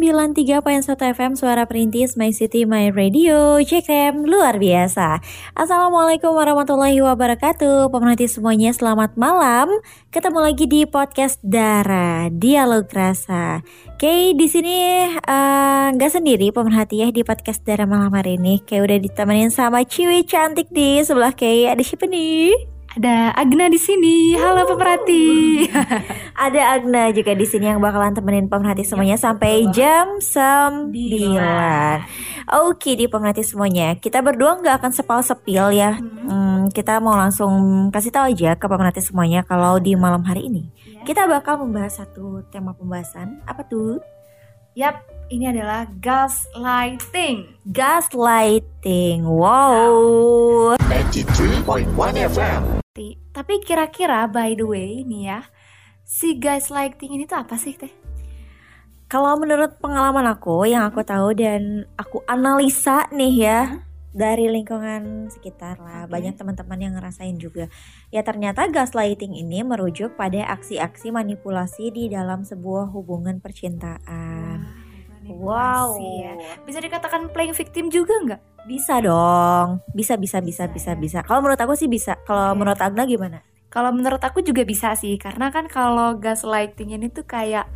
Sembilan tiga satu FM Suara Perintis My City My Radio CKM luar biasa. Assalamualaikum warahmatullahi wabarakatuh. Pemerhati semuanya selamat malam. Ketemu lagi di podcast Dara Dialog Rasa. Oke di sini eh, nggak uh, sendiri pemerhati ya di podcast Dara malam hari ini. Kayak udah ditemenin sama Ciwi cantik di sebelah. Kayak ada siapa nih? Ada Agna di sini. Halo pemerhati. Ada Agna juga di sini yang bakalan temenin pemerhati semuanya ya, sampai jam 9. Oke di pemerhati semuanya. Kita berdua nggak akan sepal sepil ya. Hmm. Hmm, kita mau langsung kasih tahu aja ke pemerhati semuanya kalau di malam hari ini ya. kita bakal membahas satu tema pembahasan. Apa tuh? Yap, ini adalah gaslighting. Gaslighting. Wow. 93.1 FM. Tapi kira-kira by the way nih ya, si guys lighting ini tuh apa sih teh? Kalau menurut pengalaman aku yang aku tahu dan aku analisa nih ya hmm? dari lingkungan sekitar lah, okay. banyak teman-teman yang ngerasain juga. Ya ternyata gaslighting ini merujuk pada aksi-aksi manipulasi di dalam sebuah hubungan percintaan. Wow, wow. ya. Bisa dikatakan playing victim juga nggak? Bisa dong, bisa bisa bisa bisa bisa. Kalau menurut aku sih bisa. Kalau menurut Agna gimana? Kalau menurut aku juga bisa sih, karena kan kalau gaslighting ini tuh kayak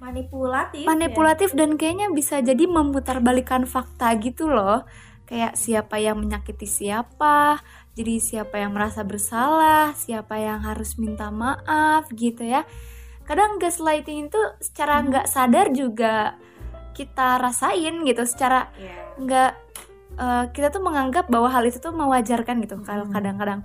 manipulatif, manipulatif ya? dan kayaknya bisa jadi memutarbalikkan fakta gitu loh. Kayak siapa yang menyakiti siapa, jadi siapa yang merasa bersalah, siapa yang harus minta maaf gitu ya. Kadang gaslighting itu secara hmm. nggak hmm. sadar juga kita rasain gitu, secara iya. nggak yeah uh, kita tuh menganggap bahwa hal itu tuh mewajarkan gitu kalau hmm. kadang-kadang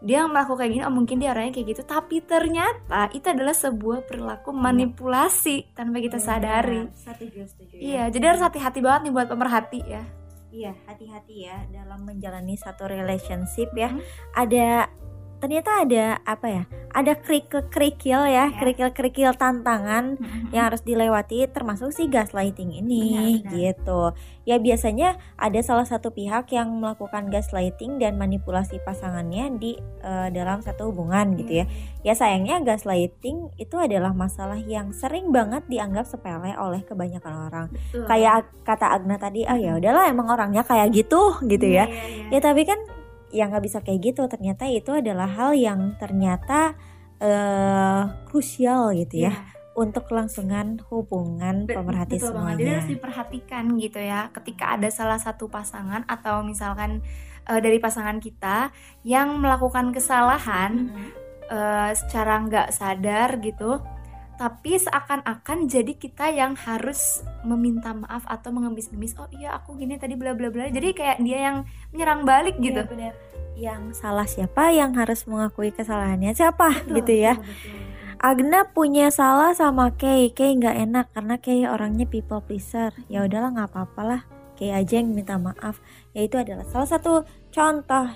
dia melakukan kayak gini oh mungkin dia orangnya kayak gitu tapi ternyata itu adalah sebuah perilaku iya. manipulasi tanpa kita iya, sadari setuju, setuju, ya. iya jadi harus hati-hati banget nih buat pemerhati ya iya hati-hati ya dalam menjalani satu relationship ya hmm. ada ternyata ada apa ya ada kerikil-kerikil ya, ya. kerikil-kerikil tantangan mm-hmm. yang harus dilewati termasuk si gaslighting ini benar, benar. gitu ya biasanya ada salah satu pihak yang melakukan gaslighting dan manipulasi pasangannya di uh, dalam satu hubungan gitu ya ya sayangnya gaslighting itu adalah masalah yang sering banget dianggap sepele oleh kebanyakan orang Betul. kayak kata Agna tadi ah oh, ya udahlah emang orangnya kayak gitu gitu ya, ya, ya. ya tapi kan yang nggak bisa kayak gitu ternyata itu adalah hal yang ternyata uh, krusial gitu ya. Yeah. Untuk kelangsungan hubungan Be pemerhati betul semuanya. Jadi harus diperhatikan gitu ya. Ketika ada salah satu pasangan atau misalkan uh, dari pasangan kita yang melakukan kesalahan mm -hmm. uh, secara nggak sadar gitu, tapi seakan-akan jadi kita yang harus meminta maaf atau mengemis-ngemis oh iya aku gini tadi bla bla bla. Jadi kayak dia yang menyerang balik iya, gitu. benar. yang salah siapa? Yang harus mengakui kesalahannya siapa? Betul, gitu ya. betul, betul. Agna punya salah sama Kay Kay nggak enak karena Kay orangnya people pleaser. Ya udahlah nggak apa-apa lah. Kay aja yang minta maaf. Ya itu adalah salah satu contoh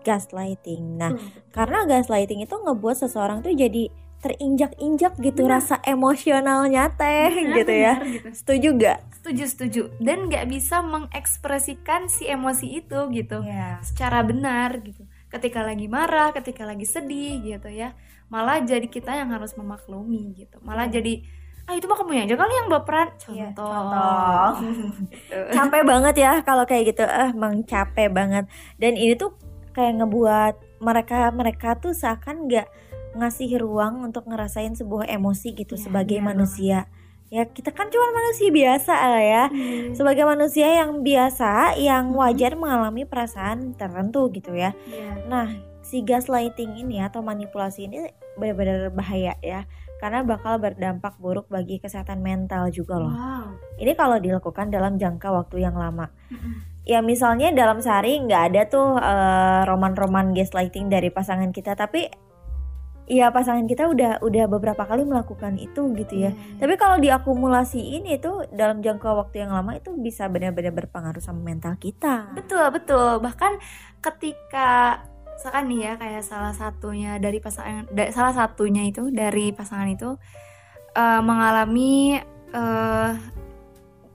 gaslighting. Nah hmm. karena gaslighting itu ngebuat seseorang tuh jadi terinjak-injak gitu nah. rasa emosionalnya teh benar, gitu ya benar, gitu. setuju gak? setuju setuju dan nggak bisa mengekspresikan si emosi itu gitu yeah. secara benar gitu ketika lagi marah ketika lagi sedih gitu ya malah jadi kita yang harus memaklumi gitu malah yeah. jadi ah itu mah kamu aja kali yang baperan iya, contoh, yeah, contoh. gitu. capek banget ya kalau kayak gitu eh emang capek banget dan ini tuh kayak ngebuat mereka mereka tuh seakan nggak ngasih ruang untuk ngerasain sebuah emosi gitu ya, sebagai ya, manusia. Ya kita kan cuma manusia biasa lah ya. Hmm. Sebagai manusia yang biasa yang hmm. wajar mengalami perasaan tertentu gitu ya. ya. Nah, si gaslighting ini atau manipulasi ini benar-benar bahaya ya. Karena bakal berdampak buruk bagi kesehatan mental juga loh. Wow. Ini kalau dilakukan dalam jangka waktu yang lama. Ya misalnya dalam sehari nggak ada tuh uh, roman-roman gaslighting dari pasangan kita tapi Iya pasangan kita udah udah beberapa kali melakukan itu gitu ya. Hmm. Tapi kalau diakumulasiin itu dalam jangka waktu yang lama itu bisa benar-benar berpengaruh sama mental kita. Betul betul. Bahkan ketika misalkan nih ya kayak salah satunya dari pasangan da, salah satunya itu dari pasangan itu uh, mengalami uh,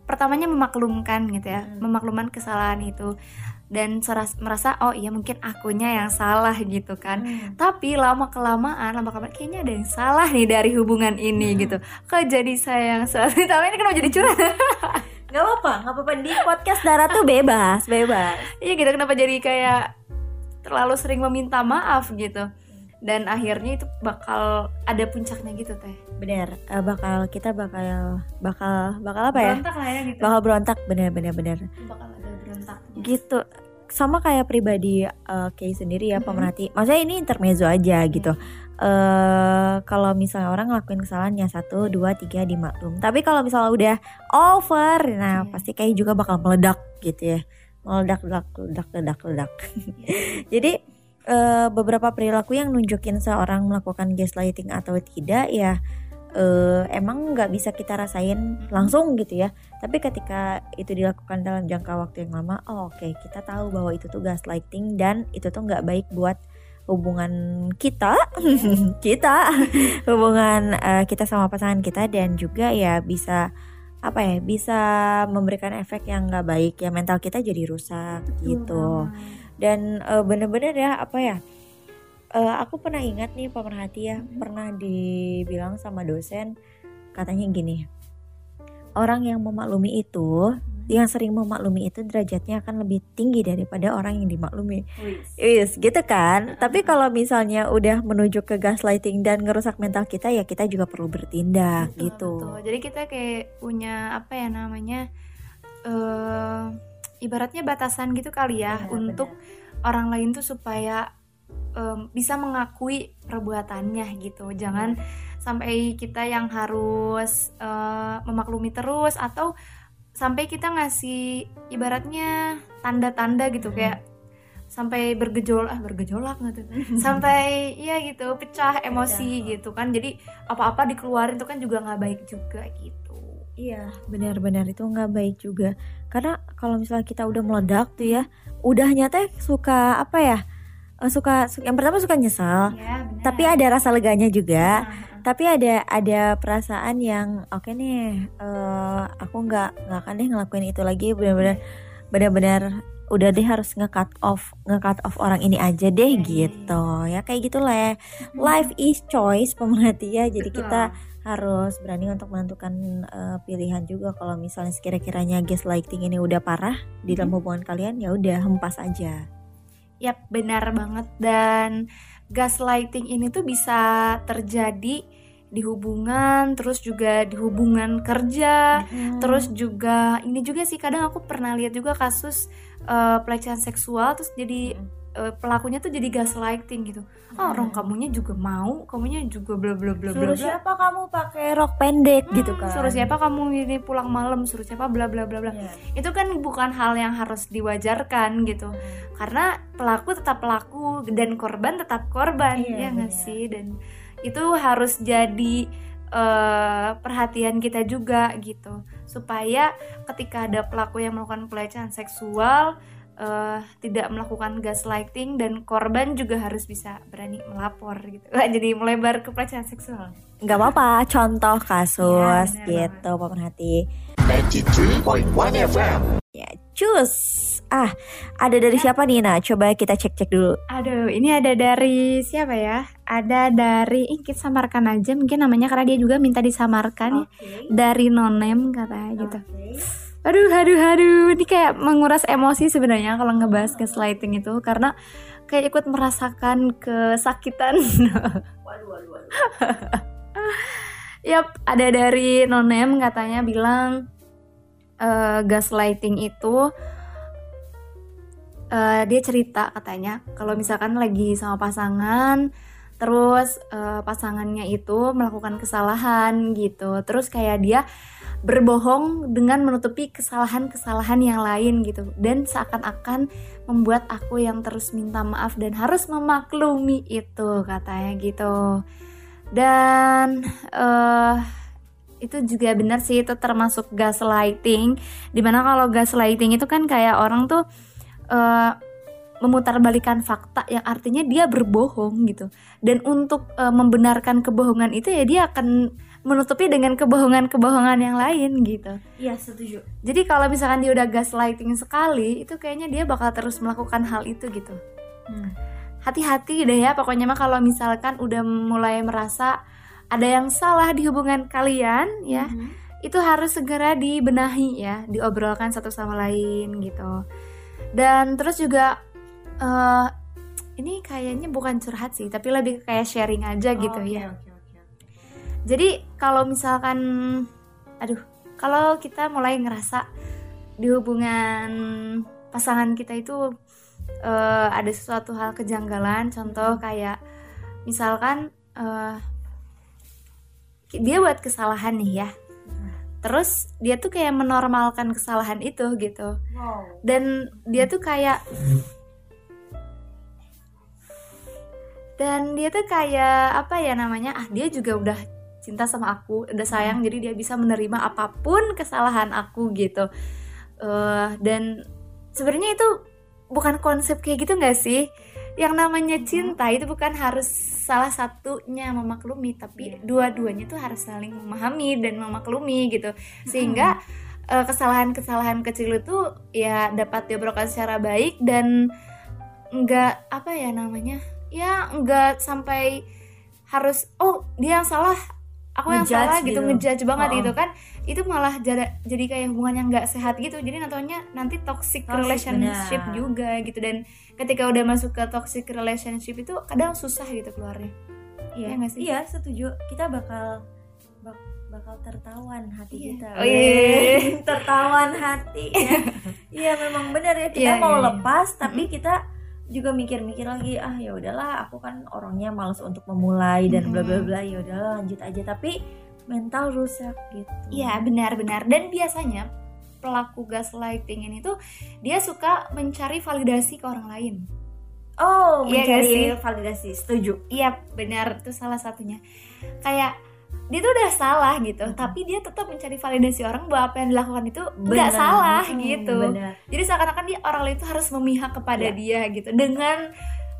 pertamanya memaklumkan gitu ya Hmm. memaklumkan kesalahan itu dan seras- merasa oh iya mungkin akunya yang salah gitu kan Hmm. tapi lama kelamaan lama kelamaan kayaknya ada yang salah nih dari hubungan ini Hmm. gitu kok jadi sayang sekali tapi ini kenapa jadi curhat Gak apa-apa, gak apa-apa di podcast Dara tuh bebas, bebas. iya gitu kenapa jadi kayak terlalu sering meminta maaf gitu dan akhirnya itu bakal ada puncaknya gitu teh Bener, eh, bakal kita bakal bakal bakal apa ya? berontak lah ya gitu Bakal berontak, bener bener bener. bakal berontak Gitu. Sama kayak pribadi eh, Kay sendiri ya Mhm. pemerhati. Maksudnya ini intermezzo aja gitu. eh kalau misalnya orang ngelakuin kesalahannya satu, dua, tiga dimaklum. Tapi kalau misalnya udah over, nah Iya. pasti kayak juga bakal meledak gitu ya, meledak, ledak, ledak, ledak, ledak. Jadi eh, beberapa perilaku yang nunjukin seorang melakukan gaslighting atau tidak ya eh, emang nggak bisa kita rasain langsung gitu ya. Tapi ketika itu dilakukan dalam jangka waktu yang lama, oh, oke kita tahu bahwa itu tuh gaslighting dan itu tuh nggak baik buat hubungan kita, kita hubungan eh, kita sama pasangan kita dan juga ya bisa apa ya bisa memberikan efek yang nggak baik ya mental kita jadi rusak gitu dan eh, bener-bener ya apa ya eh, aku pernah ingat nih pemerhati ya pernah dibilang sama dosen katanya gini orang yang memaklumi itu yang sering memaklumi itu derajatnya akan lebih tinggi daripada orang yang dimaklumi Yes, gitu kan. Tapi kalau misalnya udah menuju ke gaslighting dan ngerusak mental kita ya kita juga perlu bertindak Betul, gitu. betul. Jadi kita kayak punya apa ya namanya eh ibaratnya batasan gitu kali ya Benar, untuk orang lain tuh supaya em, bisa mengakui perbuatannya gitu. Jangan sampai kita yang harus eh, memaklumi terus atau sampai kita ngasih ibaratnya tanda-tanda gitu Hmm. kayak sampai bergejolak ah bergejolak nggak tuh sampai iya gitu pecah emosi gitu kan jadi apa-apa dikeluarin itu kan juga nggak baik juga gitu Iya, benar-benar itu nggak baik juga. Karena kalau misalnya kita udah meledak tuh ya, udahnya teh suka apa ya? Eh, Suka, su- yang pertama suka nyesel, ya tapi ada rasa leganya juga. Nah, Tapi ada ada perasaan yang oke nih, eh, aku nggak nggak akan deh ngelakuin itu lagi. Benar-benar benar-benar udah deh harus nge-cut off nge-cut off orang ini aja deh Iya, iya, gitu. Ya kayak gitulah. Ya life is choice pemerhati ya. Jadi Betul. kita harus berani untuk menentukan eh, pilihan juga. Kalau misalnya sekira-kiranya gaslighting ini udah parah di dalam Mhm. hubungan kalian ya udah hempas aja Yap, benar banget. Dan gaslighting ini tuh bisa terjadi di hubungan, terus juga di hubungan kerja, terus juga ini juga sih kadang aku pernah lihat juga kasus eh, pelecehan seksual terus jadi eh, pelakunya tuh jadi gaslighting gitu. Ah, orang kamunya juga mau, kamunya juga bla bla bla bla suruh siapa kamu pakai rok pendek gitu Hmm, kan Suruh siapa kamu ini pulang malam, suruh siapa bla bla bla bla. Iya. Itu kan bukan hal yang harus diwajarkan gitu. Karena pelaku tetap pelaku dan korban tetap korban, Iya, ya nggak sih? Dan itu harus jadi eh, perhatian kita juga gitu, supaya ketika ada pelaku yang melakukan pelecehan seksual eh, tidak melakukan gaslighting dan korban juga harus bisa berani melapor gitu. Wah, jadi melebar ke pelecehan seksual. nggak apa-apa contoh kasus benar gitu pemerhati 93.1 FM. ya cus ah ada dari siapa nih nah coba kita cek-cek dulu Aduh, ini ada dari siapa ya? Ada dari ih, kita samarkan aja mungkin namanya karena dia juga minta disamarkan ya. Dari nonem katanya gitu. Aduh, aduh, aduh. Ini kayak menguras emosi sebenarnya kalau ngebahas gaslighting itu karena kayak ikut merasakan kesakitan. Yap, ada dari nonem katanya bilang eh, gaslighting itu eh, dia cerita katanya kalau misalkan lagi sama pasangan terus eh, pasangannya itu melakukan kesalahan gitu terus kayak dia berbohong dengan menutupi kesalahan-kesalahan yang lain gitu. Dan seakan-akan membuat aku yang terus minta maaf dan harus memaklumi itu katanya gitu. Dan eh itu juga benar sih itu termasuk gaslighting. Di mana kalau gaslighting itu kan kayak orang tuh eh memutarbalikan fakta yang artinya dia berbohong gitu. Dan untuk eh, membenarkan kebohongan itu ya dia akan menutupi dengan kebohongan-kebohongan yang lain gitu Iya setuju. jadi kalau misalkan dia udah gaslighting sekali itu kayaknya dia bakal terus melakukan hal itu gitu Hmm. hati-hati deh ya pokoknya mah kalau misalkan udah mulai merasa ada yang salah di hubungan kalian ya Mhm. itu harus segera dibenahi ya diobrolkan satu sama lain gitu dan terus juga eh ini kayaknya bukan curhat sih tapi lebih kayak sharing aja gitu Oke, ya oke, oke, oke. Jadi kalau misalkan aduh kalau kita mulai ngerasa di hubungan pasangan kita itu eh, ada sesuatu hal kejanggalan contoh kayak misalkan eh, dia buat kesalahan nih ya terus dia tuh kayak menormalkan kesalahan itu gitu Wow. dan dia tuh kayak dan dia tuh kayak apa ya namanya ah dia juga udah cinta sama aku udah sayang jadi dia bisa menerima apa pun kesalahan aku gitu. Eh dan sebenarnya itu bukan konsep kayak gitu nggak sih? Yang namanya cinta itu bukan harus salah satunya memaklumi tapi dua-duanya tuh harus saling memahami dan memaklumi gitu. Sehingga eh, kesalahan-kesalahan kecil itu ya dapat diobrolkan secara baik dan nggak apa ya namanya ya nggak sampai harus oh dia yang salah aku yang salah gitu gitu. ngejudge banget Oh. gitu kan itu malah jadi jadi kayak hubungan yang nggak sehat gitu jadi nantinya nanti toxic, Toxic, relationship benar. juga gitu dan ketika udah masuk ke toxic relationship itu kadang susah gitu keluarnya Iya, Iya nggak sih? iya setuju. Kita bakal bak- bakal tertawan hati Iya. kita. Oh, iya. Weh, tertawan hati. ya. Iya memang benar ya kita Iya, mau iya, iya. lepas tapi kita juga mikir-mikir lagi ah ya udahlah aku kan orangnya malas untuk memulai dan bla bla bla ya udahlah lanjut aja tapi mental rusak gitu. Iya benar-benar dan biasanya pelaku gaslighting ini tuh dia suka mencari validasi ke orang lain. Oh, Iya mencari validasi. Setuju. Iya benar itu salah satunya. Kayak dia tuh udah salah gitu, Mhm. tapi dia tetap mencari validasi orang bahwa apa yang dilakukan itu nggak salah Hmm, gitu. Benar. Jadi seakan-akan dia orang lain itu harus memihak kepada Iya. dia gitu dengan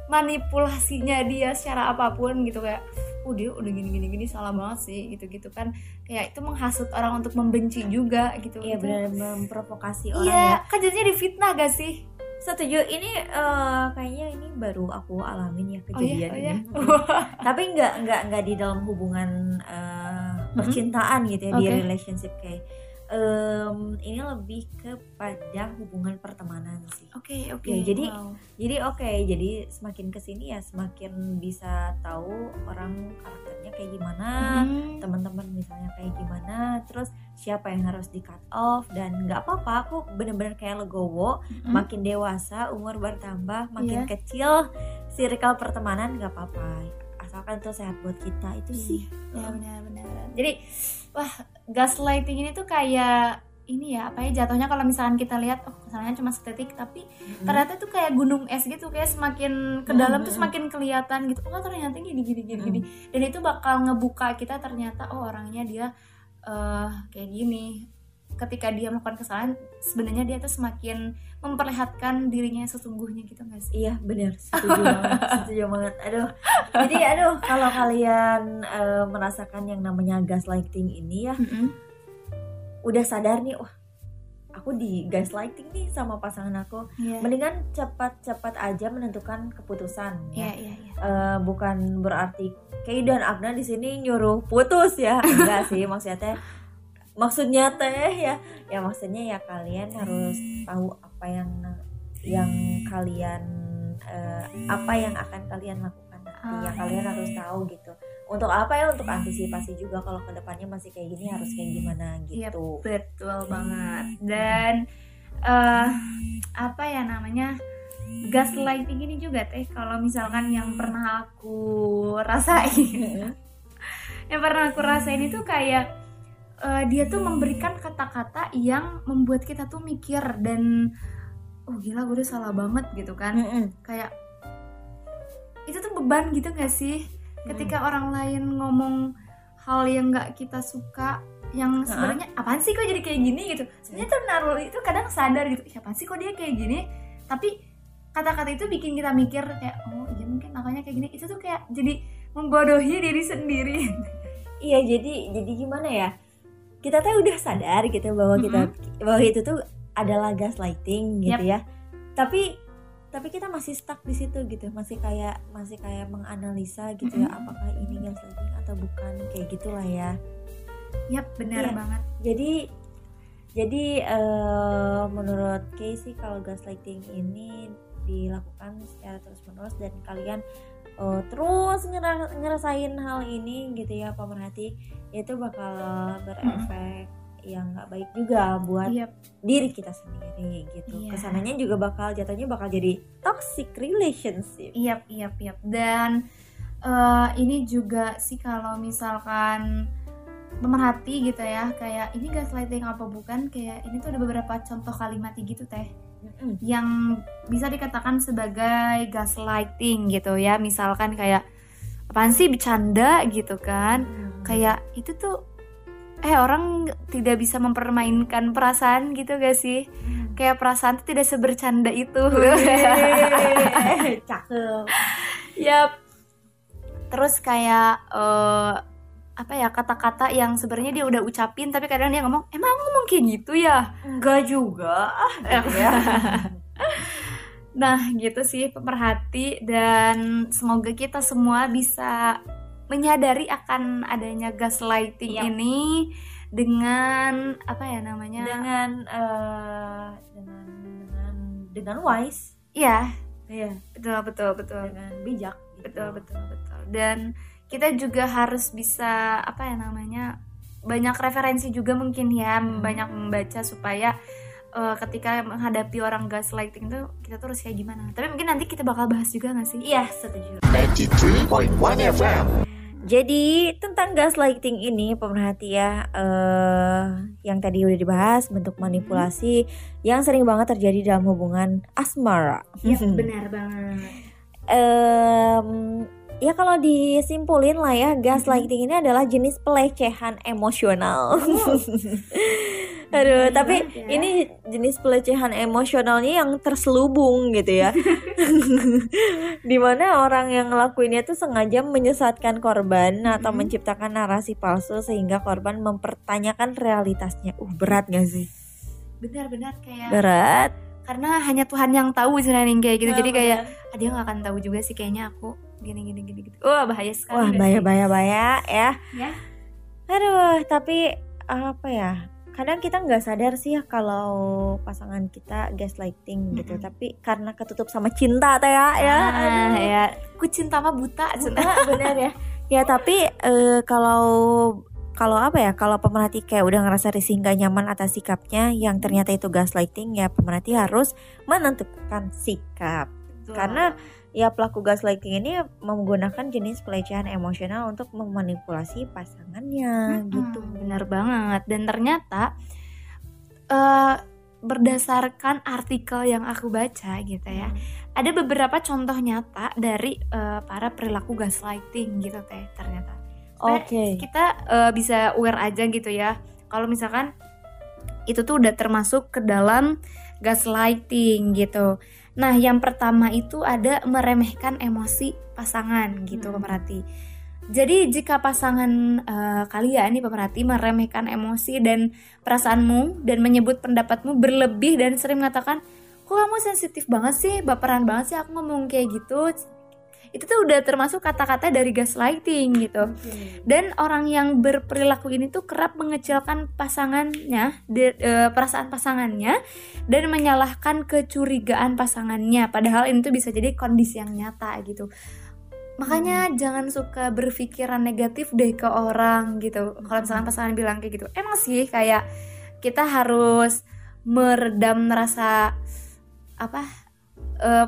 manipulasinya dia secara apa pun gitu kayak oh dia udah gini gini gini salah banget sih gitu gitu kan kayak itu menghasut orang untuk membenci juga gitu Iya Itu- benar memprovokasi orang Iya, ya. kan jadinya difitnah gak sih? Setuju. Ini eh, kayaknya ini baru aku alamin ya Oh iya, kejadian oh iya. ini. Tapi nggak nggak nggak di dalam hubungan eh, percintaan gitu ya di Oke. relationship kayak. Em, ini lebih kepada hubungan pertemanan sih. Oke, oke. Ya, jadi- wow. Jadi oke, jadi semakin ke sini ya semakin bisa tahu orang karakternya kayak gimana, Hmm, teman-teman misalnya kayak gimana, terus siapa yang harus di cut off dan nggak apa-apa, aku bener-bener kayak legowo, hmm. makin dewasa umur bertambah makin Iya. kecil circle pertemanan nggak apa-apa asalkan itu sehat buat kita itu sih. ya benar-benar. Jadi, wah, gaslighting ini tuh kayak ini ya, apa ya jatuhnya kalau misalkan kita lihat oh kesalahannya cuma sedetik tapi ternyata tuh kayak gunung es gitu kayak semakin ke Hmm, dalam tuh hmm, semakin kelihatan gitu. Oh ternyata gini gini gini Hmm. gini dan itu bakal ngebuka kita ternyata oh orangnya dia eh kayak gini ketika dia melakukan kesalahan sebenarnya dia tuh semakin memperlihatkan dirinya sesungguhnya gitu nggak sih? Iya benar. Setuju banget setuju banget. Aduh. Jadi aduh kalau kalian eh, merasakan yang namanya gaslighting ini ya udah sadar nih wah aku di gaslighting nih sama pasangan aku. Iya. mendingan cepat-cepat aja menentukan keputusan ya. Iya, iya. Eh, bukan berarti Kay dan Agna di sini nyuruh putus ya. Enggak sih maksudnya teh maksudnya teh ya ya maksudnya ya kalian harus tahu apa yang yang kalian eh, apa yang akan kalian lakukan nanti. Ya Ah, kalian iya, harus tahu gitu. Untuk apa ya? Untuk antisipasi juga kalau ke depannya masih kayak gini harus kayak gimana Iya, gitu. Betul banget. Dan eh apa ya namanya? Gaslighting ini juga teh kalau misalkan yang pernah aku rasain. yang pernah aku rasain itu kayak eh, dia tuh memberikan kata-kata yang membuat kita tuh mikir dan oh gila gue udah salah banget gitu kan. Mm-mm. Kayak itu tuh beban gitu gak sih? Ketika orang lain ngomong hal yang nggak kita suka yang sebenarnya apaan sih kok jadi kayak gini? gitu. Sebenarnya tuh naruh itu kadang sadar gitu "Ih, apaan sih kok dia kayak gini? Tapi kata-kata itu bikin kita mikir kayak oh iya mungkin makanya kayak gini. Itu tuh kayak jadi membodohi diri sendiri. Iya jadi jadi gimana ya kita tuh udah sadar gitu bahwa kita bahwa itu tuh adalah gaslighting gitu ya tapi tapi kita masih stuck di situ gitu masih kayak masih kayak menganalisa gitu ya Mm-mm. apakah ini gaslighting atau bukan kayak gitulah ya Yap, benar Iya. banget. jadi jadi eh, menurut sih kalau gaslighting ini dilakukan secara terus menerus dan kalian eh, terus ngera- ngerasain hal ini gitu ya pemerhati itu bakal berefek yang nggak baik juga buat Yap. diri kita sendiri gitu Iya. ke sananya juga bakal jatuhnya bakal jadi toxic relationship Yap, yap, yap. Dan eh, ini juga sih kalau misalkan pemerhati gitu ya, kayak ini gaslighting apa bukan? Kayak ini tuh ada beberapa contoh kalimat gitu teh. Yang bisa dikatakan sebagai gaslighting gitu ya. Misalkan kayak apaan sih bercanda gitu kan? Kayak itu tuh eh orang tidak bisa mempermainkan perasaan gitu gak sih? Kayak perasaan tuh tidak sebercanda itu. Cakep Yap. Terus kayak eh, apa ya kata-kata yang sebenarnya dia udah ucapin tapi kadang dia ngomong emang aku ngomong kayak gitu ya. enggak juga ah gitu ya Nah gitu sih pemerhati dan semoga kita semua bisa menyadari akan adanya gaslighting Yap. ini dengan apa ya namanya? dengan eh, dengan dengan dengan wise Iya iya betul betul betul. dengan bijak gitu. betul betul betul dan kita juga harus bisa apa ya namanya banyak referensi juga mungkin ya Hmm. banyak membaca supaya eh, ketika menghadapi orang gaslighting itu kita tuh harus kayak gimana tapi mungkin nanti kita bakal bahas juga gak sih iya setuju 93.1 FM. Jadi tentang gaslighting ini pemerhati ya eh yang tadi udah dibahas bentuk manipulasi yang sering banget terjadi dalam hubungan asmara. ya benar banget Em, ya kalau disimpulin lah ya gaslighting ini adalah jenis pelecehan emosional. Aduh, Bener tapi ya. ini jenis pelecehan emosionalnya yang terselubung gitu ya. Di mana orang yang ngelakuinnya tuh sengaja menyesatkan korban atau menciptakan narasi palsu sehingga korban mempertanyakan realitasnya. Uh, berat gak sih? benar-benar kayak Berat. karena hanya Tuhan yang tahu sebenarnya yang kayak gitu Nah, jadi kayak bener. ah, dia nggak akan tahu juga sih kayaknya aku gini gini gini gitu wah bahaya sekali Wah, bahaya bahaya bahaya ya. Ya. Aduh, tapi apa ya? Kadang kita nggak sadar sih ya kalau pasangan kita gaslighting gitu. Mm-mm. Tapi karena ketutup sama cinta teh ya, ya. ah, aduh. ya ku cinta mah buta Cen. Buta, bener ya. Ya tapi eh, kalau kalau apa ya? Kalau pemerhati kayak udah ngerasa risih nggak nyaman atas sikapnya yang ternyata itu gaslighting ya pemerhati harus menentukan sikap. Karena ya pelaku gaslighting ini menggunakan jenis pelecehan emosional untuk memanipulasi pasangannya Mm-mm, gitu. benar banget. Dan ternyata eh berdasarkan artikel yang aku baca gitu ya ada beberapa contoh nyata dari eh, para perilaku gaslighting gitu teh ternyata. Oke. kita eh, bisa aware aja gitu ya. Kalau misalkan itu tuh udah termasuk ke dalam gaslighting gitu nah yang pertama itu ada meremehkan emosi pasangan gitu Hmm. pemerhati jadi jika pasangan eh, kalian nih pemerhati meremehkan emosi dan perasaanmu dan menyebut pendapatmu berlebih dan sering mengatakan kok kamu sensitif banget sih? Baperan banget sih aku ngomong kayak gitu itu tuh udah termasuk kata-kata dari gaslighting gitu. Dan orang yang berperilaku ini tuh kerap mengecilkan pasangannya de- eh, perasaan pasangannya dan menyalahkan kecurigaan pasangannya. Padahal ini tuh bisa jadi kondisi yang nyata gitu. Makanya jangan suka berpikiran negatif deh ke orang gitu. Kalau misalkan pasangan bilang kayak gitu emang sih kayak kita harus meredam rasa apa eh,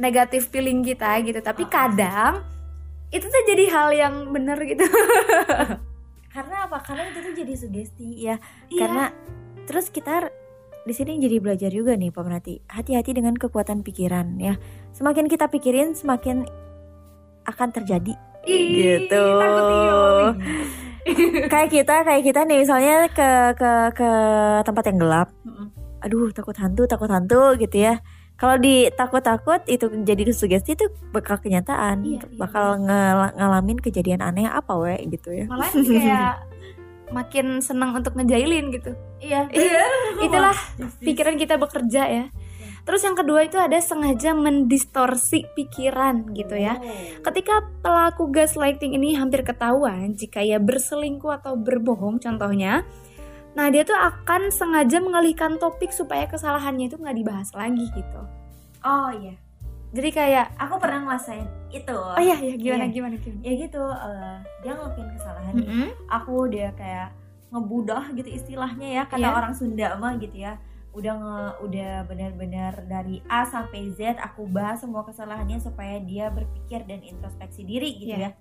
negatif feeling kita gitu tapi kadang itu tuh jadi hal yang bener gitu Karena apa? Karena itu tuh jadi sugesti ya. Iya. Karena terus kita di sini jadi belajar juga nih pemerhati. Hati-hati dengan kekuatan pikiran ya. Semakin kita pikirin semakin akan terjadi Ih, Gitu. kayak kita kayak kita nih misalnya ke ke ke tempat yang gelap aduh takut hantu takut hantu gitu ya kalau di takut-takut itu jadi sugesti itu bakal kenyataan Iya, iya. bakal ngel- ngalamin kejadian aneh apa we gitu ya malah kayak makin senang untuk ngejailin gitu iya Iya, itulah pikiran kita bekerja ya. Terus yang kedua itu ada sengaja mendistorsi pikiran gitu ya. Ketika pelaku gaslighting ini hampir ketahuan jika ia berselingkuh atau berbohong contohnya, nah dia tuh akan sengaja mengalihkan topik supaya kesalahannya itu nggak dibahas lagi gitu. oh iya Jadi kayak aku pernah ngerasain itu oh iya ya gimana Iya. gimana gimana. ya gitu eh, dia ngelakuin kesalahan nih. Mm-mm. aku udah kayak ngebudah gitu istilahnya ya kata Iya. orang Sunda mah gitu ya udah nge, udah benar-benar dari A sampai Z aku bahas semua kesalahannya supaya dia berpikir dan introspeksi diri gitu Iya. ya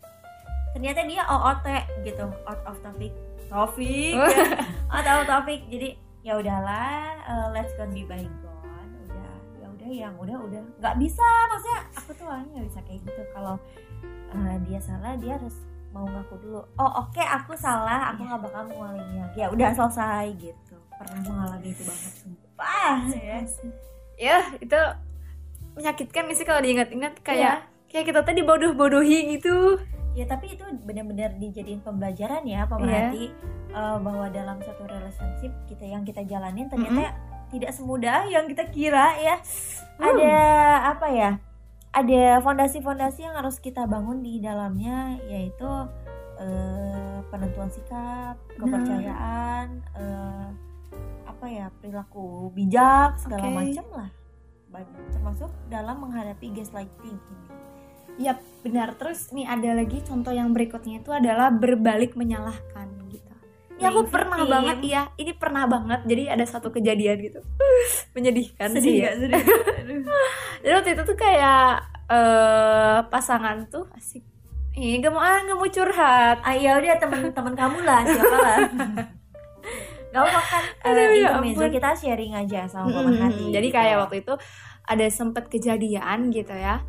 ternyata dia OOT gitu out of topic topik Oh. ya. out of topic jadi ya udahlah eh, let's go be bygone udah ya udah yang udah udah. Nggak bisa maksudnya aku tuh orangnya nggak bisa kayak gitu. Kalau eh, dia salah dia harus mau ngaku dulu. Oh oke aku salah. Aku nggak bakal mengulangi lagi ya udah selesai gitu. Pernah mengalami itu banget sumpah. Ya Ya itu menyakitkan sih kalau diingat-ingat? Iya. kayak kayak kita tadi bodoh-bodohi gitu. Ya tapi itu benar-benar dijadiin pembelajaran ya pemerhati eh, bahwa dalam satu relationship kita yang kita jalanin ternyata tidak semudah yang kita kira ya. Ada apa ya? Ada fondasi-fondasi yang harus kita bangun di dalamnya yaitu eh, penentuan sikap kepercayaan eh, apa ya perilaku bijak segala Oke. macam lah. Termasuk dalam menghadapi gaslighting ini Yap, benar. Terus nih ada lagi contoh yang berikutnya itu adalah berbalik menyalahkan gitu. Ini aku Main pernah victim. banget, iya, ini pernah banget. Jadi ada satu kejadian gitu. Menyedihkan sedih sih. ya. sedih Jadi waktu itu tuh kayak eh pasangan tuh asik. Ih, gak mau ah, gak mau curhat. ah ya udah teman-teman kamu lah siapa lah Gak apa kan Aduh, ya intermezzo ampun. kita sharing aja sama Mm-mm. pemerhati Jadi gitu. kayak waktu itu ada sempat kejadian gitu ya.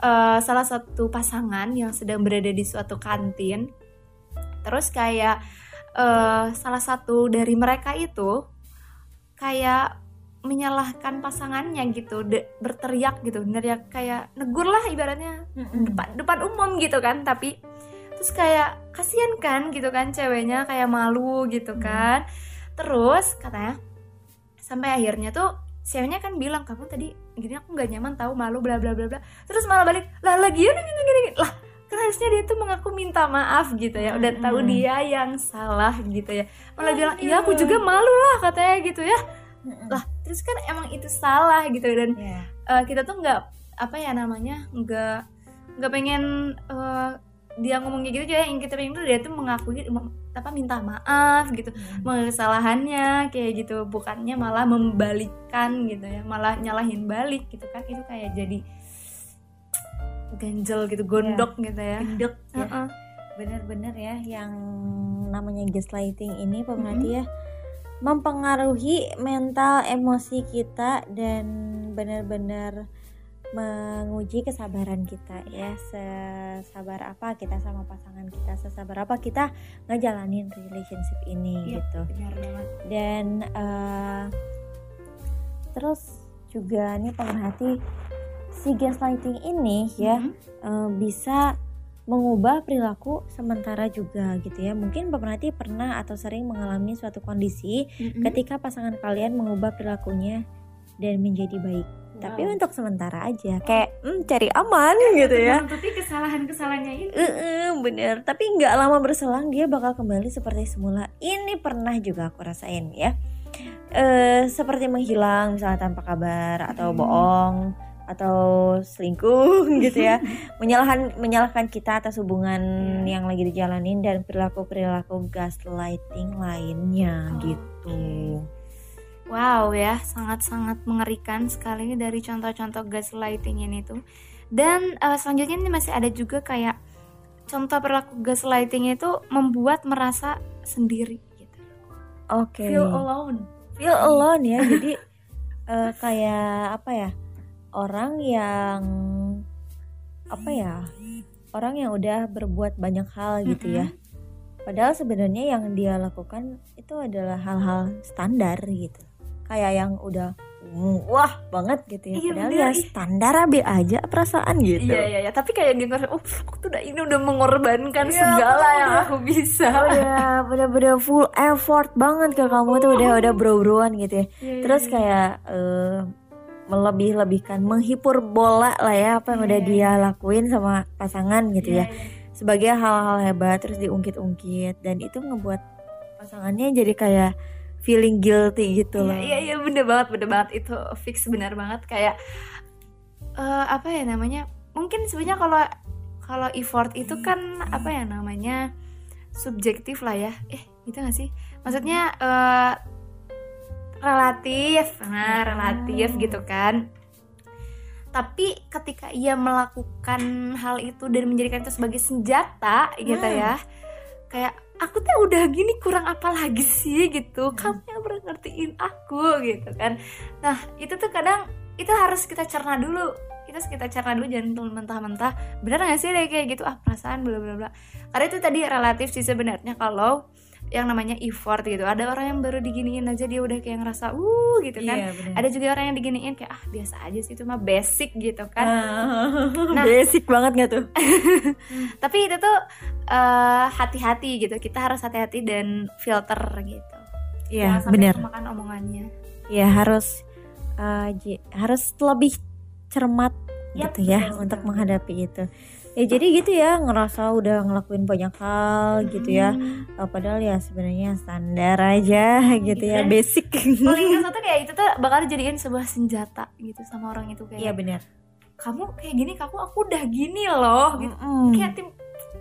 Eh, salah satu pasangan yang sedang berada di suatu kantin. Terus kayak eh, salah satu dari mereka itu kayak menyalahkan pasangannya gitu, de- berteriak gitu, neriak kayak negur lah ibaratnya depan depan umum gitu kan tapi terus kayak kasihan kan gitu kan ceweknya kayak malu gitu Hmm. kan terus katanya sampai akhirnya tuh ceweknya kan bilang kamu tadi gini aku nggak nyaman tahu malu bla bla bla bla terus malah balik lah lagi gini gini gini gini." lah kan harusnya dia tuh mengaku minta maaf gitu ya udah tahu Hmm. dia yang salah gitu ya malah bilang iya aku juga malu lah katanya gitu ya lah terus kan emang itu salah gitu dan Ya. eh, kita tuh nggak apa ya namanya nggak nggak pengen eh, dia ngomong kayak gitu aja yang kita pengen tuh dia tuh mengakui apa minta maaf gitu Mm. mengakui kesalahannya kayak gitu bukannya malah membalikan gitu ya malah nyalahin balik gitu kan itu kayak jadi ganjel gitu gondok gitu ya Gendek ya. Heeh. bener-bener ya yang namanya gaslighting ini pemerhati ya mempengaruhi mental emosi kita dan benar-benar menguji kesabaran kita ya sesabar apa kita sama pasangan kita sesabar apa kita ngejalanin relationship ini Iya. gitu benar banget dan eh, terus juga nih pemerhati si gaslighting ini ya Mhm. eh, bisa mengubah perilaku sementara juga gitu ya mungkin pemerhati pernah atau sering mengalami suatu kondisi Mhm. ketika pasangan kalian mengubah perilakunya dan menjadi baik tapi Wow. untuk sementara aja kayak hmm, cari aman gitu ya. menutupi kesalahan-kesalahannya itu Eh, bener tapi nggak lama berselang dia bakal kembali seperti semula. Ini pernah juga aku rasain ya. Eh seperti menghilang misalnya tanpa kabar atau Hmm. bohong atau selingkuh gitu ya. Menyalahkan menyalahkan kita atas hubungan Iya. yang lagi dijalanin dan perilaku perilaku gaslighting lainnya Oh, gitu Wow ya, sangat-sangat mengerikan sekali ini dari contoh-contoh gaslighting ini tuh. Dan eh, selanjutnya ini masih ada juga kayak contoh perilaku gaslighting itu membuat merasa sendiri gitu. oke Feel alone. feel alone ya jadi eh, kayak apa ya orang yang apa ya orang yang udah berbuat banyak hal gitu ya padahal sebenarnya yang dia lakukan itu adalah hal-hal standar gitu kayak yang udah wah banget gitu ya. Iya, padahal bener, ya standar abe aja perasaan gitu. Iya iya iya, tapi kayak dia ngerasa, oh aku tuh udah ini udah mengorbankan Iya, segala aku yang udah- aku bisa. udah bener-bener full effort banget ke kamu tuh. Udah udah bro-broan gitu ya. Iya, iya, terus iya. kayak eh, melebih-lebihkan menghipur bola lah ya apa yang Iya, udah iya, dia lakuin sama pasangan gitu Iya, ya. sebagai hal-hal hebat terus diungkit-ungkit. Dan itu ngebuat pasangannya jadi kayak feeling guilty gitu Iya loh. iya iya bener banget bener banget. Itu fix benar banget. Kayak eh, apa ya namanya? Mungkin sebenarnya kalau kalau effort itu kan apa ya namanya? Subjektif lah ya. Eh gitu gak sih? Maksudnya eh, relatif. Nah relatif gitu kan. Tapi ketika ia melakukan hal itu dan menjadikan itu sebagai senjata gitu Hmm. ya kayak aku tuh udah gini kurang apa lagi sih gitu. Kamu yang pernah ngertiin aku gitu kan. Nah itu tuh kadang itu harus kita cerna dulu. Harus kita cerna dulu jangan mentah-mentah. Benar nggak sih deh kayak gitu ah perasaan bla bla bla. Karena itu tadi relatif sih sebenarnya kalau yang namanya effort gitu. Ada orang yang baru diginiin aja dia udah kayak ngerasa uh gitu kan. Iya, bener. ada juga orang yang diginiin kayak ah biasa aja sih itu mah basic gitu kan. Nah, basic banget gak tuh? Tapi itu tuh eh, hati-hati gitu. Kita harus hati-hati dan filter gitu. Iya bener. kemakan omongannya. Ya harus ji- harus lebih cermat Yap, gitu ya betul, untuk menghadapi itu ya jadi gitu ya ngerasa udah ngelakuin banyak hal gitu ya Hmm. Eh, padahal ya sebenarnya standar aja gitu Gitu ya kan? basic paling satu kayak itu tuh bakal dijadiin sebuah senjata gitu sama orang itu kayak iya benar kamu kayak gini kamu aku udah gini loh gitu Mm-mm. kayak tim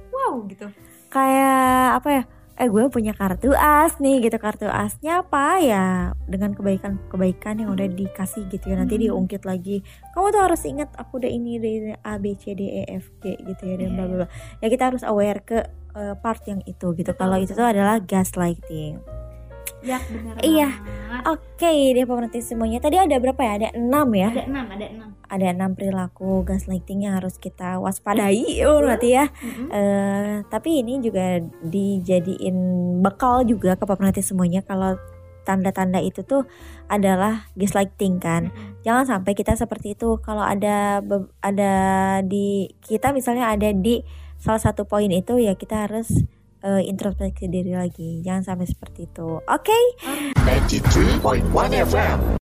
wow gitu kayak apa ya eh gue punya kartu as nih gitu. Kartu asnya apa? Ya dengan kebaikan kebaikan yang udah dikasih gitu ya. Nanti Hmm. diungkit lagi. Kamu tuh harus ingat aku udah ini dari A B C D E F G gitu ya dan Iya, bla bla. bla ya kita harus aware ke eh, part yang itu gitu. Kalau itu tuh adalah gaslighting ya benar Iya. oke deh pemerhati semuanya tadi ada berapa ya ada enam ya ada enam ada enam ada enam perilaku gaslighting yang harus kita waspadai oh berarti ya Mm-mm. Eh, tapi ini juga dijadiin bekal juga ke pemerhati semuanya kalau tanda-tanda itu tuh adalah gaslighting kan. Mm-mm. Jangan sampai kita seperti itu. Kalau ada ada di kita misalnya ada di salah satu poin itu ya kita harus eh, introspeksi diri lagi. Jangan sampai seperti itu. Oke. 93.1 FM.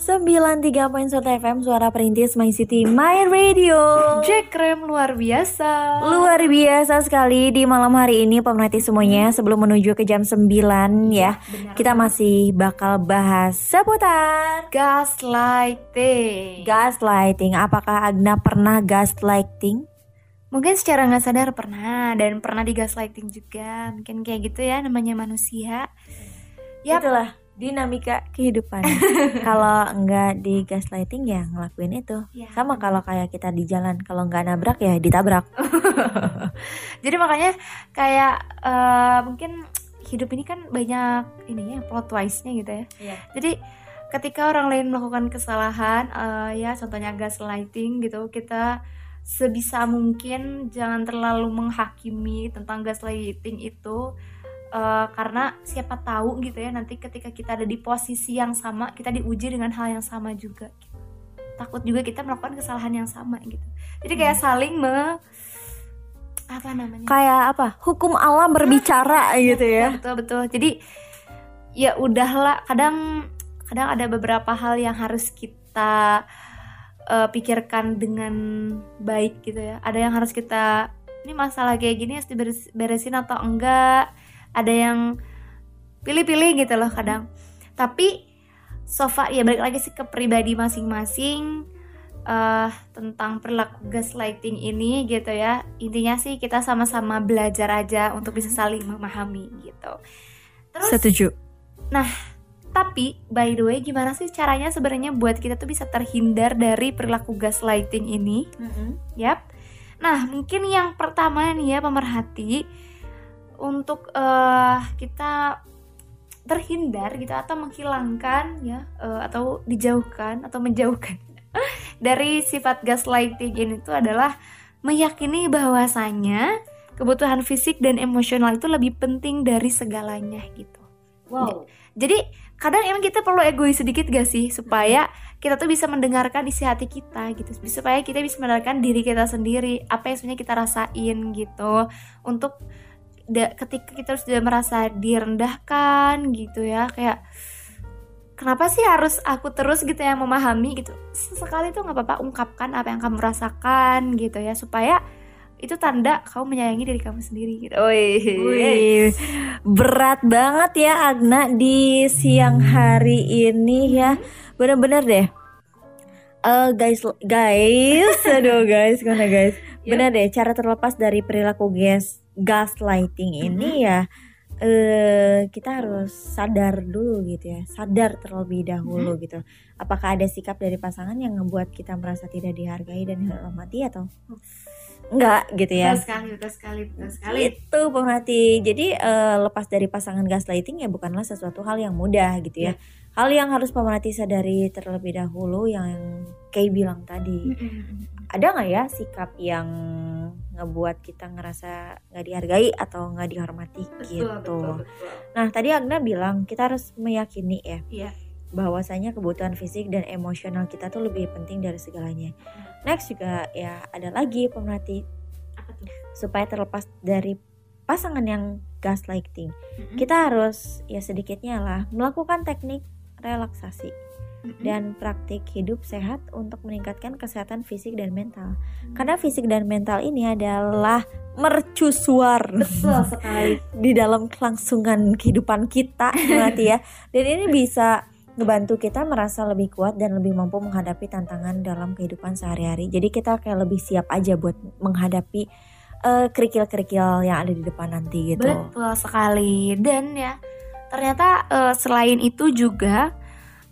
93.1 FM Suara Perintis My City My Radio. Jack Rem luar biasa Luar biasa sekali di malam hari ini pemerhati semuanya sebelum menuju ke jam 9 ya. Benar Kita masih bakal bahas seputar gaslighting gaslighting. Apakah Agna pernah gaslighting? Mungkin secara nggak sadar pernah dan pernah digaslighting juga. Mungkin kayak gitu ya namanya manusia. Yap. Itulah dinamika kehidupan. kalau enggak di gaslighting ya ngelakuin itu. Ya. Sama kalau kayak kita di jalan kalau nggak nabrak ya ditabrak. Jadi makanya kayak eh, mungkin hidup ini kan banyak ini ya plot twist-nya gitu ya. Iya. Jadi ketika orang lain melakukan kesalahan eh, ya contohnya gaslighting gitu, kita sebisa mungkin jangan terlalu menghakimi tentang gaslighting itu eh, karena siapa tahu gitu ya nanti ketika kita ada di posisi yang sama kita diuji dengan hal yang sama juga gitu. takut juga kita melakukan kesalahan yang sama gitu jadi kayak saling me apa namanya Kayak apa? Hukum alam berbicara gitu ya. betul betul jadi ya udahlah kadang kadang ada beberapa hal yang harus kita eh, pikirkan dengan baik gitu ya. Ada yang harus kita ini masalah kayak gini harus diberesin atau enggak? Ada yang pilih-pilih gitu loh kadang. Tapi so far ya balik lagi sih ke pribadi masing-masing eh tentang perilaku gaslighting ini gitu ya. Intinya sih kita sama-sama belajar aja untuk bisa saling memahami gitu. Terus Setuju. Tapi by the way gimana sih caranya sebenarnya buat kita tuh bisa terhindar dari perilaku gaslighting ini Yap. Nah, mungkin yang pertama nih ya pemerhati untuk eh, kita terhindar gitu atau menghilangkan ya eh, atau dijauhkan atau menjauhkan dari sifat gaslighting ini itu adalah meyakini bahwasanya kebutuhan fisik dan emosional itu lebih penting dari segalanya gitu. wow jadi kadang emang kita perlu egois sedikit gak sih? Supaya kita tuh bisa mendengarkan isi hati kita gitu. Supaya kita bisa mendengarkan diri kita sendiri. Apa yang sebenarnya kita rasain gitu. Untuk da- ketika kita sudah merasa direndahkan gitu ya. Kayak kenapa sih harus aku terus gitu yang memahami gitu? Sesekali tuh nggak apa-apa ungkapkan apa yang kamu rasakan gitu ya. Supaya itu tanda kamu menyayangi diri kamu sendiri gitu. Wih. Berat banget ya Agna di siang hari ini ya. Bener-bener deh. Eh guys, guys, aduh guys, gimana guys? Bener deh, cara terlepas dari perilaku gas gaslighting ini ya eh kita harus sadar dulu gitu ya, sadar terlebih dahulu gitu. Apakah ada sikap dari pasangan yang ngebuat kita merasa tidak dihargai dan dihormati atau enggak gitu ya? Betul sekali, betul sekali, betul sekali. itu pemerhati jadi eh, lepas dari pasangan gaslighting ya bukanlah sesuatu hal yang mudah gitu ya hal yang harus pemerhati sadari terlebih dahulu yang Kay bilang tadi ada nggak ya sikap yang ngebuat kita ngerasa nggak dihargai atau nggak dihormati Betul, gitu betul, betul. nah tadi Agna bilang kita harus meyakini ya Iya. Bahwasanya kebutuhan fisik dan emosional kita tuh lebih penting dari segalanya. Next juga ya ada lagi pemerhati supaya terlepas dari pasangan yang gaslighting. Mm-mm. kita harus ya sedikitnya lah melakukan teknik relaksasi dan praktik hidup sehat untuk meningkatkan kesehatan fisik dan mental. Hmm. karena fisik dan mental ini adalah mercusuar betul sekali. di dalam kelangsungan kehidupan kita berarti ya. Dan ini bisa ngebantu kita merasa lebih kuat dan lebih mampu menghadapi tantangan dalam kehidupan sehari-hari jadi kita kayak lebih siap aja buat menghadapi eh, kerikil-kerikil yang ada di depan nanti gitu Betul sekali. Dan ya, ternyata eh, selain itu juga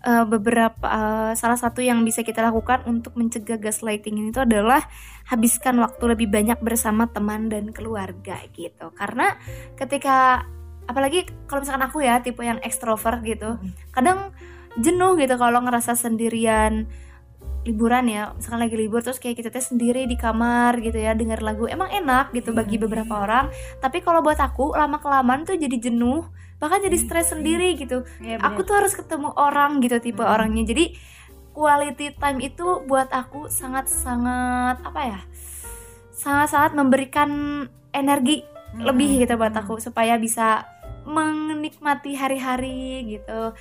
eh, beberapa eh, salah satu yang bisa kita lakukan untuk mencegah gaslighting ini itu adalah habiskan waktu lebih banyak bersama teman dan keluarga gitu. Karena ketika apalagi kalau misalkan aku ya tipe yang ekstrovert gitu, kadang jenuh gitu kalau ngerasa sendirian liburan ya. Misalkan lagi libur terus kayak kita teh sendiri di kamar gitu ya dengar lagu. Emang enak gitu bagi beberapa orang. Tapi kalau buat aku lama kelamaan tuh jadi jenuh bahkan jadi stres sendiri gitu. Aku tuh harus ketemu orang gitu tipe Hmm. orangnya. Jadi quality time itu buat aku sangat sangat apa ya sangat sangat memberikan energi lebih gitu buat aku supaya bisa menikmati hari-hari gitu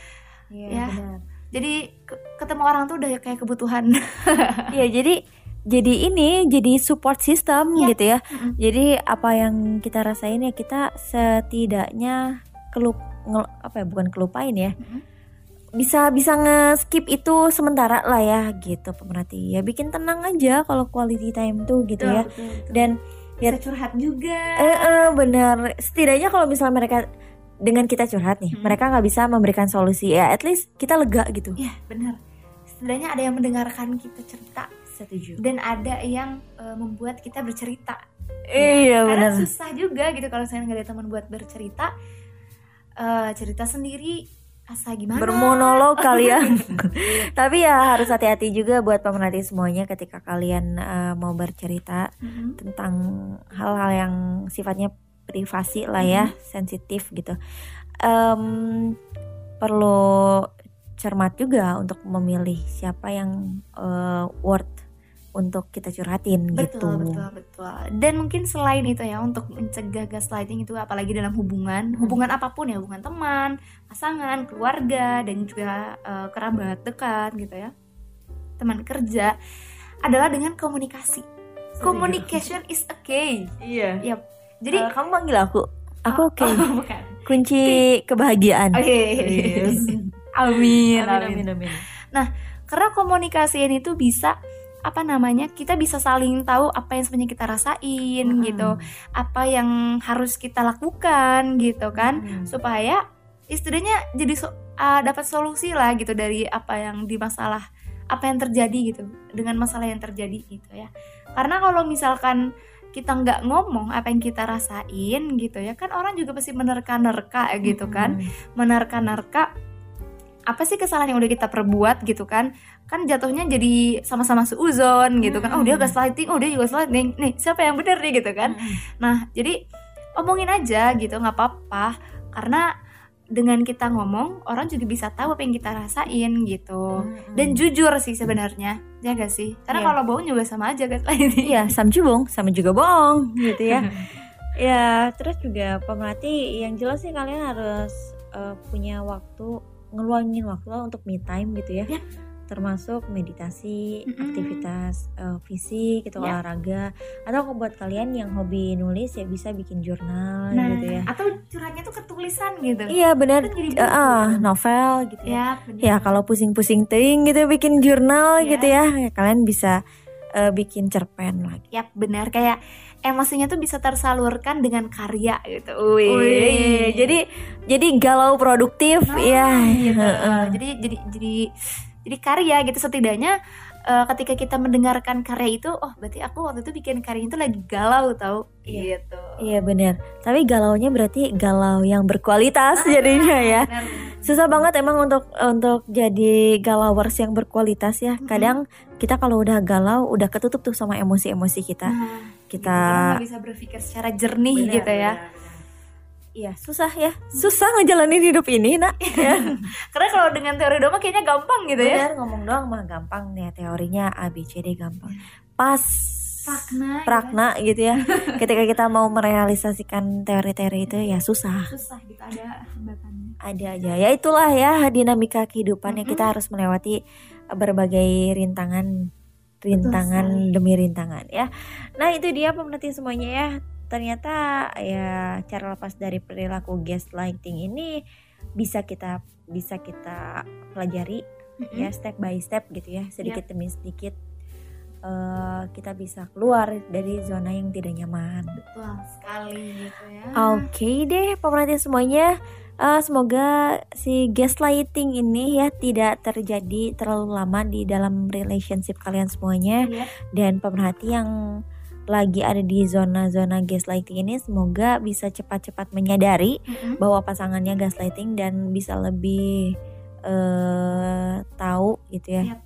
Iya, Ya. benar. jadi ke- ketemu orang tuh udah kayak kebutuhan Iya, jadi jadi ini jadi support system Iya. gitu ya. Mm-mm. Jadi apa yang kita rasain ya kita setidaknya kelup ngel- apa ya bukan kelupain ya. Mm-mm. Bisa bisa nge-skip itu sementara lah ya gitu pemerhati. Ya bikin tenang aja kalau quality time tuh gitu ya. Betul, betul, betul. Dan ya bisa curhat juga eh, eh, bener setidaknya kalau misalnya mereka dengan kita curhat nih, Hmm. mereka nggak bisa memberikan solusi ya. At least kita lega gitu. ya benar setidaknya ada yang mendengarkan kita cerita Setuju. dan ada yang eh, membuat kita bercerita Iya karena benar. susah juga gitu kalau misalnya nggak ada teman buat bercerita eh, cerita sendiri asa gimana bermonolog kalian. Tapi ya harus hati-hati juga buat pemerhati semuanya ketika kalian eh, mau bercerita Mhm. tentang hal-hal yang sifatnya privasi lah ya, sensitif gitu. Em, perlu cermat juga untuk memilih siapa yang eh, worth untuk kita curhatin gitu. Betul, betul, betul. Dan mungkin selain itu ya untuk mencegah gaslighting itu apalagi dalam hubungan, hubungan apa pun ya, hubungan teman, pasangan, keluarga dan juga eh, kerabat dekat gitu ya. Teman kerja adalah dengan komunikasi. Communication is a key. Iya. Yap. Jadi Eh, kamu panggil aku. Aku oke. Oh, bukan. Kunci kebahagiaan. Oke. Yes. amin, amin. amin. Karena komunikasi ini tuh bisa apa namanya? Kita bisa saling tahu apa yang sebenarnya kita rasain Mm-mm. gitu. Apa yang harus kita lakukan gitu kan. Mm. Supaya istilahnya jadi so- ah, dapat solusi lah gitu dari apa yang di masalah apa yang terjadi gitu dengan masalah yang terjadi gitu ya. Karena kalau misalkan kita nggak ngomong apa yang kita rasain gitu ya. Kan orang juga pasti menerka-nerka gitu kan. Menerka-nerka apa sih kesalahan yang udah kita perbuat gitu kan? Kan jatuhnya jadi sama-sama seuzon gitu kan. Oh dia gaslighting oh dia juga gaslighting nih siapa yang bener nih gitu kan? Nah jadi omongin aja gitu nggak apa-apa. Karena dengan kita ngomong orang juga bisa tahu apa yang kita rasain gitu Mm-mm. dan jujur sih sebenarnya ya gak sih karena Iya. kalau bohong juga sama aja ini Iya, sama juga bohong, sama juga bohong gitu ya. ya, terus juga pemerhati yang jelas sih kalian harus eh, punya waktu ngeluangin waktu lah untuk me time gitu ya. Ya. Termasuk meditasi, Mm-mm. aktivitas eh, fisik gitu, Ya. olahraga atau buat kalian yang hobi nulis ya bisa bikin jurnal nah gitu ya. atau curhatnya tuh ketulisan gitu Iya benar, buku. novel gitu ya. ya bener. Ya kalau pusing-pusing ting gitu bikin jurnal Ya. gitu ya, ya kalian bisa eh, bikin cerpen lagi. Yap benar kayak emosinya tuh bisa tersalurkan dengan karya gitu. Wih. Wih, jadi jadi galau produktif Nah, ya. gitu. Heeh. Jadi jadi jadi jadi karya gitu setidaknya eh, ketika kita mendengarkan karya itu, oh berarti aku waktu itu bikin karya itu lagi galau tau Iya. gitu. Iya benar. Tapi galaunya berarti galau yang berkualitas jadinya ya. Benar. Susah banget emang untuk untuk jadi galawers yang berkualitas ya. Mm-mm. Kadang kita kalau udah galau udah ketutup tuh sama emosi-emosi kita. Nah, Kita bisa berpikir secara jernih gitu ya. Iya, susah ya. Susah ngejalanin hidup ini, Nak. ya. Karena kalau dengan teori doma kayaknya gampang gitu ya. Benar ngomong doang mah gampang nih teorinya A B C D gampang. Pas Prakna, gitu prakna gitu ya. Ketika kita mau merealisasikan teori-teori itu ya susah. susah gitu ada hambatannya. Ada aja. Ya itulah ya dinamika kehidupan yang kita harus melewati berbagai rintangan rintangan demi rintangan ya. Nah, itu dia pemerhati semuanya ya. Ternyata ya cara lepas dari perilaku gaslighting ini bisa kita bisa kita pelajari ya step by step gitu ya sedikit demi sedikit eh, kita bisa keluar dari zona yang tidak nyaman. Betul sekali gitu ya. Oke deh pemerhati semuanya Eh, semoga si gaslighting ini ya tidak terjadi terlalu lama di dalam relationship kalian semuanya Iya. dan pemerhati yang lagi ada di zona-zona gaslighting ini semoga bisa cepat-cepat menyadari Mm-mm. bahwa pasangannya gaslighting dan bisa lebih eh tahu gitu ya Yap.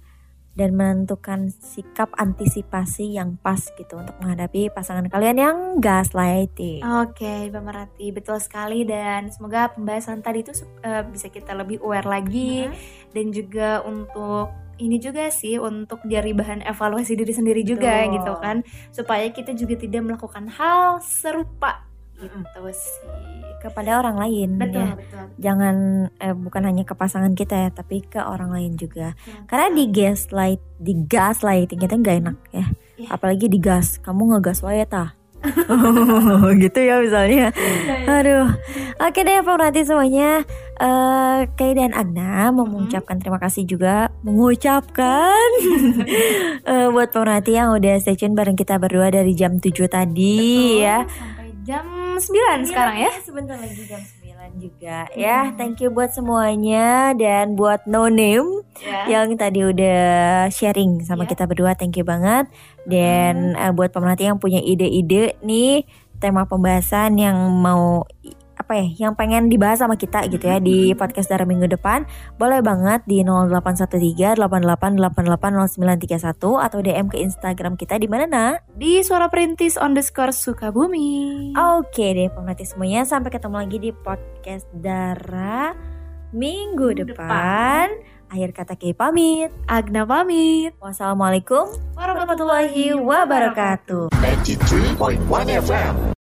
dan menentukan sikap antisipasi yang pas gitu untuk menghadapi pasangan kalian yang gaslighting. Oke, pemerhati betul sekali dan semoga pembahasan tadi itu eh, bisa kita lebih aware lagi dan juga untuk ini juga sih untuk dari bahan evaluasi diri sendiri juga Betul. gitu kan supaya kita juga tidak melakukan hal serupa gitu sih. kepada orang lain Betul, ya. betul. Jangan eh, bukan hanya ke pasangan kita ya, tapi ke orang lain juga. betul. Karena di gaslight, di gaslighting itu nggak enak ya. Iya. Apalagi di gas, kamu ngegas wae tah. gitu ya misalnya. Iya, Aduh. Oke deh pemerhati semuanya. Eh Kay dan Agna mau mengucapkan terima kasih juga mengucapkan eh, buat pemerhati yang udah stay tune bareng kita berdua dari jam 7 tadi Betul, ya. Sampai jam 9 sekarang ya. Sebentar lagi jam 9 juga ya. Thank you buat semuanya dan buat no name Ya. yang tadi udah sharing sama Ya. kita berdua. Thank you banget. Dan eh, buat pemerhati yang punya ide-ide nih tema pembahasan yang mau apa ya yang pengen dibahas sama kita gitu ya di podcast darah minggu depan boleh banget di 0813 88880931 atau DM ke Instagram kita di mana nak? Di suara perintis underscore Sukabumi. Oke deh pemerhati semuanya sampai ketemu lagi di podcast Dara minggu Minggu depan. Akhir kata Kay pamit. Agna pamit. Wassalamualaikum warahmatullahi wabarakatuh. 93.1 FM